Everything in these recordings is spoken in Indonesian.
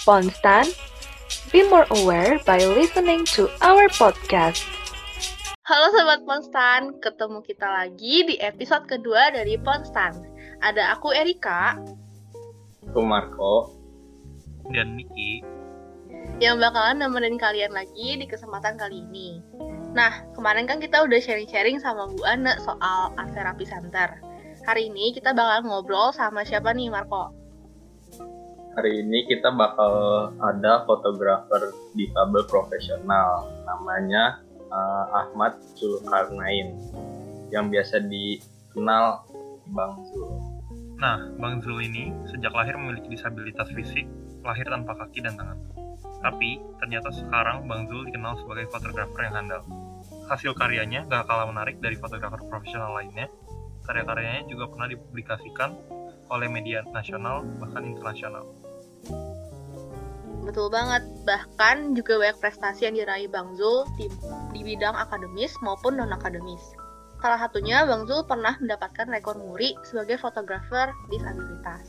Ponstan, be more aware by listening to our podcast. Halo Sobat Ponstan, ketemu kita lagi di episode kedua dari Ponstan. Ada aku Erika. Aku Marco. Dan Miki. Yang bakalan nemenin kalian lagi di kesempatan kali ini. Nah, kemarin kan kita udah sharing-sharing sama Bu Ana soal art therapy center. Hari ini kita bakal ngobrol sama siapa nih Marco? Hari ini kita bakal ada fotografer difabel profesional namanya uh, Ahmad Zulkarnain yang biasa dikenal Bang Zul. Nah, Bang Zul ini sejak lahir memiliki disabilitas fisik, lahir tanpa kaki dan tangan. Tapi, ternyata sekarang Bang Zul dikenal sebagai fotografer yang handal. Hasil karyanya gak kalah menarik dari fotografer profesional lainnya. Karya-karyanya juga pernah dipublikasikan oleh media nasional bahkan internasional. Betul banget, bahkan juga banyak prestasi yang diraih Bang Zul di, di bidang akademis maupun non-akademis. Salah satunya Bang Zul pernah mendapatkan rekor muri sebagai fotografer disabilitas.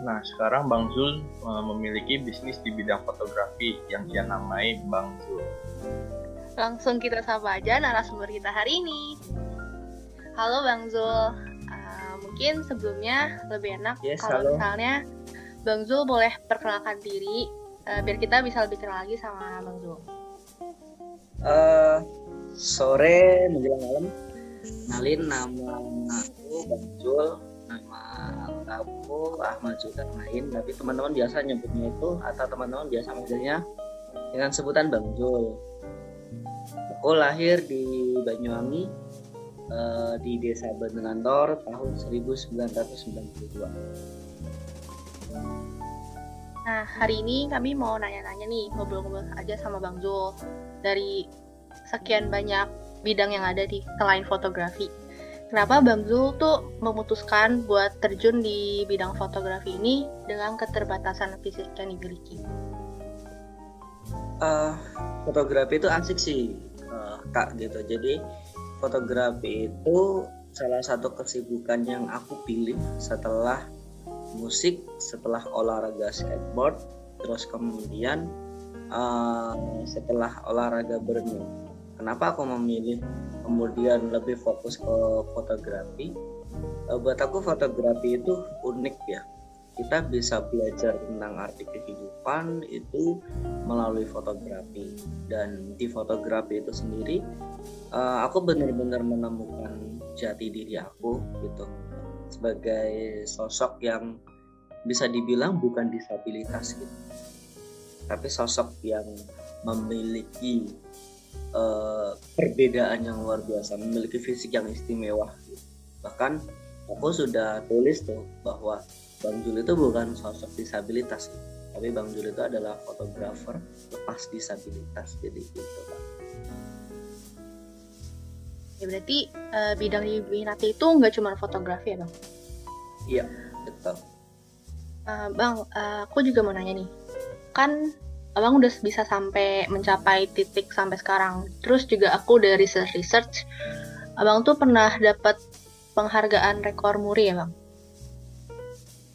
Nah, sekarang Bang Zul uh, memiliki bisnis di bidang fotografi yang dia namai Bang Zul. Langsung kita sapa aja narasumber kita hari ini. Halo Bang Zul, uh, mungkin sebelumnya lebih enak yes, kalau halo. misalnya Bang Zul boleh perkenalkan diri uh, biar kita bisa lebih kenal lagi sama Bang Zul. Uh, sore menjelang malam, kenalin nama aku Bang Zul, nama aku Ahmad Zulkarnain, tapi teman-teman biasa nyebutnya itu atau teman-teman biasa manggilnya dengan sebutan Bang Zul. Aku lahir di Banyuwangi uh, di Desa Benengantor tahun 1992. Nah, hari ini kami mau nanya-nanya nih, ngobrol-ngobrol aja sama Bang Zul. Dari sekian banyak bidang yang ada di selain fotografi. Kenapa Bang Zul tuh memutuskan buat terjun di bidang fotografi ini dengan keterbatasan fisik yang dimiliki? Uh, fotografi itu asik sih, uh, kak gitu. Jadi fotografi itu salah satu kesibukan yang aku pilih setelah musik setelah olahraga skateboard terus kemudian uh, setelah olahraga berenang. Kenapa aku memilih kemudian lebih fokus ke fotografi? Uh, buat aku fotografi itu unik ya. Kita bisa belajar tentang arti kehidupan itu melalui fotografi. Dan di fotografi itu sendiri uh, aku benar-benar menemukan jati diri aku gitu sebagai sosok yang bisa dibilang bukan disabilitas gitu. Tapi sosok yang memiliki uh, perbedaan yang luar biasa memiliki fisik yang istimewa. Gitu. bahkan aku sudah tulis tuh bahwa Bang Jul itu bukan sosok disabilitas. Tapi Bang Jul itu adalah fotografer lepas disabilitas jadi gitu Ya berarti uh, bidang yang diminati itu nggak cuma fotografi ya bang? Iya betul. Uh, bang, uh, aku juga mau nanya nih, kan abang udah bisa sampai mencapai titik sampai sekarang. Terus juga aku udah research research, abang tuh pernah dapat penghargaan rekor muri ya bang?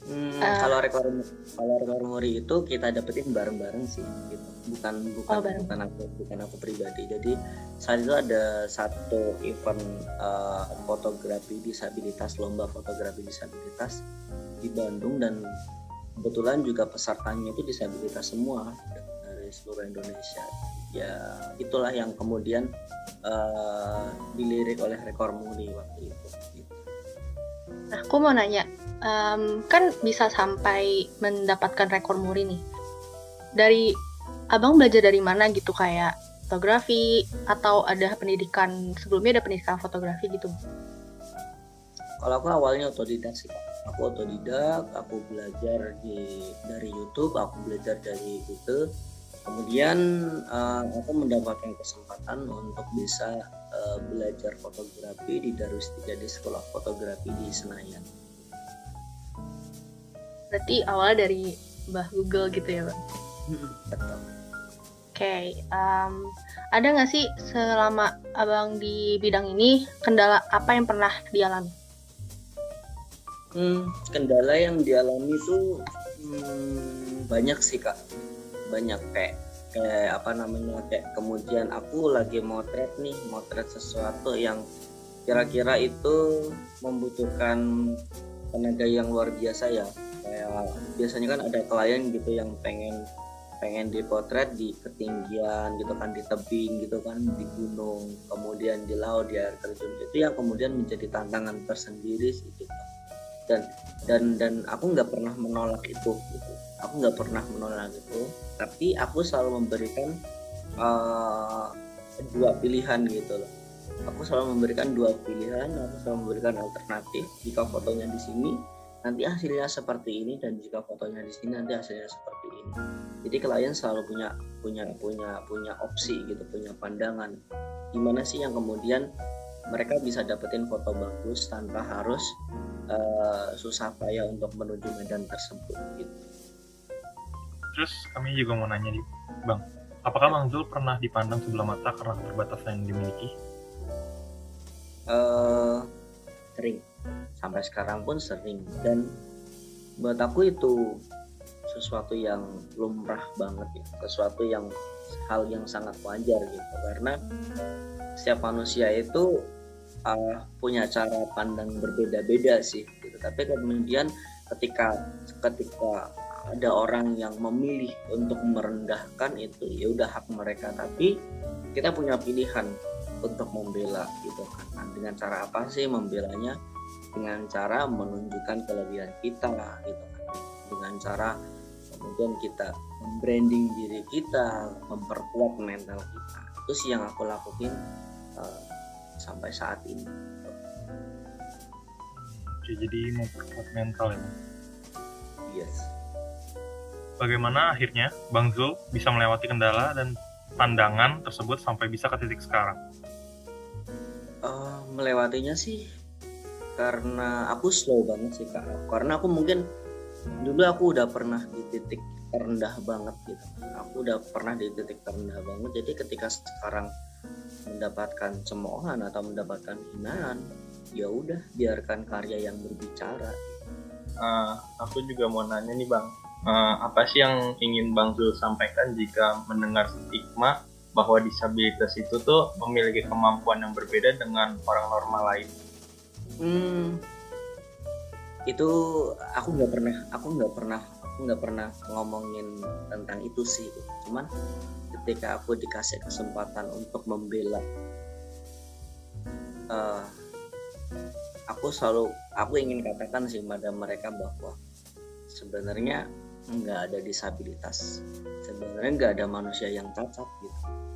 Hmm, uh, kalau rekor kalau rekor muri itu kita dapetin bareng-bareng sih, gitu. bukan bukan oh, bareng. bukan aku bukan aku pribadi. Jadi saat itu ada satu event uh, fotografi disabilitas lomba fotografi disabilitas di Bandung dan kebetulan juga pesertanya itu disabilitas semua dari seluruh Indonesia. Ya itulah yang kemudian uh, dilirik oleh rekor muri waktu itu. Gitu. Nah, aku mau nanya, um, kan bisa sampai mendapatkan rekor muri nih. Dari abang belajar dari mana gitu kayak fotografi atau ada pendidikan sebelumnya ada pendidikan fotografi gitu? Kalau aku awalnya otodidak sih, aku otodidak, aku belajar di dari YouTube, aku belajar dari Google. Kemudian uh, aku mendapatkan kesempatan untuk bisa uh, belajar fotografi di Darustika di sekolah fotografi di Senayan. Berarti awal dari Mbah Google gitu ya, Bang? Betul. Oke, okay, um, ada nggak sih selama abang di bidang ini kendala apa yang pernah dialami? Hmm, kendala yang dialami itu hmm, banyak sih kak, banyak kayak kayak apa namanya kayak kemudian aku lagi motret nih motret sesuatu yang kira-kira itu membutuhkan tenaga yang luar biasa ya kayak biasanya kan ada klien gitu yang pengen pengen dipotret di ketinggian gitu kan di tebing gitu kan di gunung kemudian di laut di air terjun. Itu yang kemudian menjadi tantangan tersendiri sih gitu. Dan dan dan aku nggak pernah menolak itu gitu. Aku nggak pernah menolak itu tapi aku selalu memberikan uh, dua pilihan gitu loh. Aku selalu memberikan dua pilihan aku selalu memberikan alternatif. Jika fotonya di sini nanti hasilnya seperti ini dan jika fotonya di sini nanti hasilnya seperti ini. Jadi klien selalu punya punya punya punya opsi gitu punya pandangan. Gimana sih yang kemudian mereka bisa dapetin foto bagus tanpa harus uh, susah payah untuk menuju medan tersebut gitu. Terus kami juga mau nanya nih bang. Apakah bang Zul pernah dipandang sebelah mata karena keterbatasan yang dimiliki? Uh, sampai sekarang pun sering. Dan buat aku itu sesuatu yang lumrah banget ya. Sesuatu yang hal yang sangat wajar gitu. Karena setiap manusia itu uh, punya cara pandang berbeda-beda sih gitu. Tapi kemudian ketika ketika ada orang yang memilih untuk merendahkan itu ya udah hak mereka. Tapi kita punya pilihan untuk membela gitu kan. Dengan cara apa sih membelanya dengan cara menunjukkan kelebihan kita gitu kan. Dengan cara kemudian kita membranding diri kita memperkuat mental kita. Itu sih yang aku lakuin uh, sampai saat ini. Jadi memperkuat mental ya yes. Bagaimana akhirnya Bang Zul bisa melewati kendala dan pandangan tersebut sampai bisa ke titik sekarang? Uh, melewatinya sih karena aku slow banget sih kak. Karena aku mungkin dulu aku udah pernah di titik terendah banget gitu. Aku udah pernah di titik terendah banget. Jadi ketika sekarang mendapatkan cemoohan atau mendapatkan hinaan ya udah biarkan karya yang berbicara. Uh, aku juga mau nanya nih bang. Uh, apa sih yang ingin bang Zul sampaikan jika mendengar stigma bahwa disabilitas itu tuh memiliki kemampuan yang berbeda dengan orang normal lain hmm, itu aku nggak pernah aku nggak pernah aku nggak pernah ngomongin tentang itu sih. Cuman ketika aku dikasih kesempatan untuk membela uh, aku selalu aku ingin katakan sih pada mereka bahwa sebenarnya nggak ada disabilitas. Sebenarnya nggak ada manusia yang cacat gitu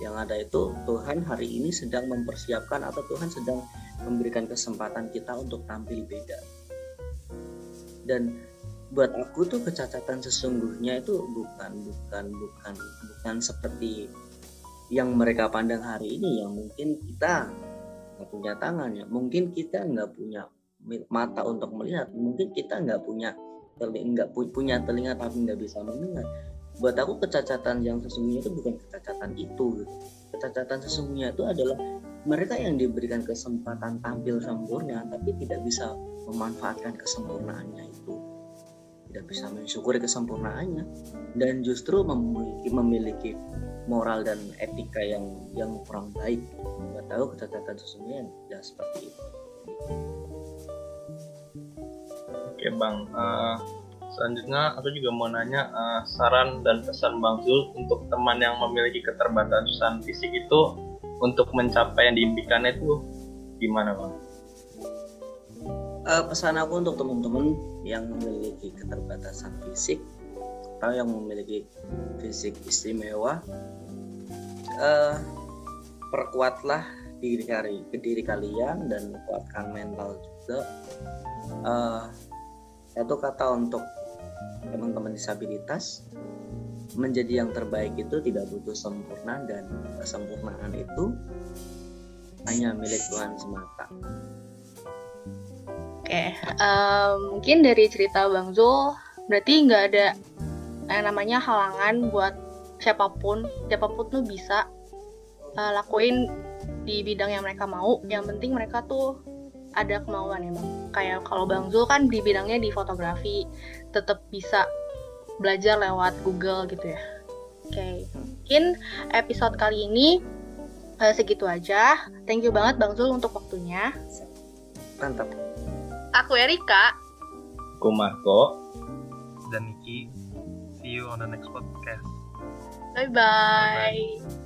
yang ada itu Tuhan hari ini sedang mempersiapkan atau Tuhan sedang memberikan kesempatan kita untuk tampil beda. Dan buat aku tuh kecacatan sesungguhnya itu bukan bukan bukan bukan seperti yang mereka pandang hari ini yang mungkin kita nggak punya tangan ya. Mungkin kita nggak punya mata untuk melihat. Mungkin kita nggak punya telinga nggak punya telinga tapi nggak bisa mendengar buat aku kecacatan yang sesungguhnya itu bukan kecacatan itu gitu. kecacatan sesungguhnya itu adalah mereka yang diberikan kesempatan tampil sempurna tapi tidak bisa memanfaatkan kesempurnaannya itu. Tidak bisa mensyukuri kesempurnaannya. Dan justru memiliki memiliki moral dan etika yang yang kurang baik. Nggak tahu kecacatan sesungguhnya ya seperti itu. Oke bang. Uh, selanjutnya aku juga mau nanya uh, saran dan pesan bang Zul untuk teman yang memiliki keterbatasan fisik itu untuk mencapai yang diimpikannya itu gimana bang? Uh, pesan aku untuk teman-teman yang memiliki keterbatasan fisik atau yang memiliki fisik istimewa, uh, perkuatlah diri kali diri kalian dan kuatkan mental juga. Uh, satu kata untuk teman-teman disabilitas menjadi yang terbaik itu tidak butuh sempurna dan kesempurnaan itu hanya milik Tuhan semata. Oke, okay, um, mungkin dari cerita Bang Zul, berarti nggak ada yang namanya halangan buat siapa pun, siapa pun tuh bisa uh, lakuin di bidang yang mereka mau. Yang penting mereka tuh ada kemauan ya bang kayak kalau bang Zul kan di bidangnya di fotografi tetap bisa belajar lewat Google gitu ya oke mungkin episode kali ini uh, segitu aja thank you banget bang Zul untuk waktunya mantap aku Erika Aku Marco. Dan Niki. See you on the next podcast. bye bye, bye, -bye.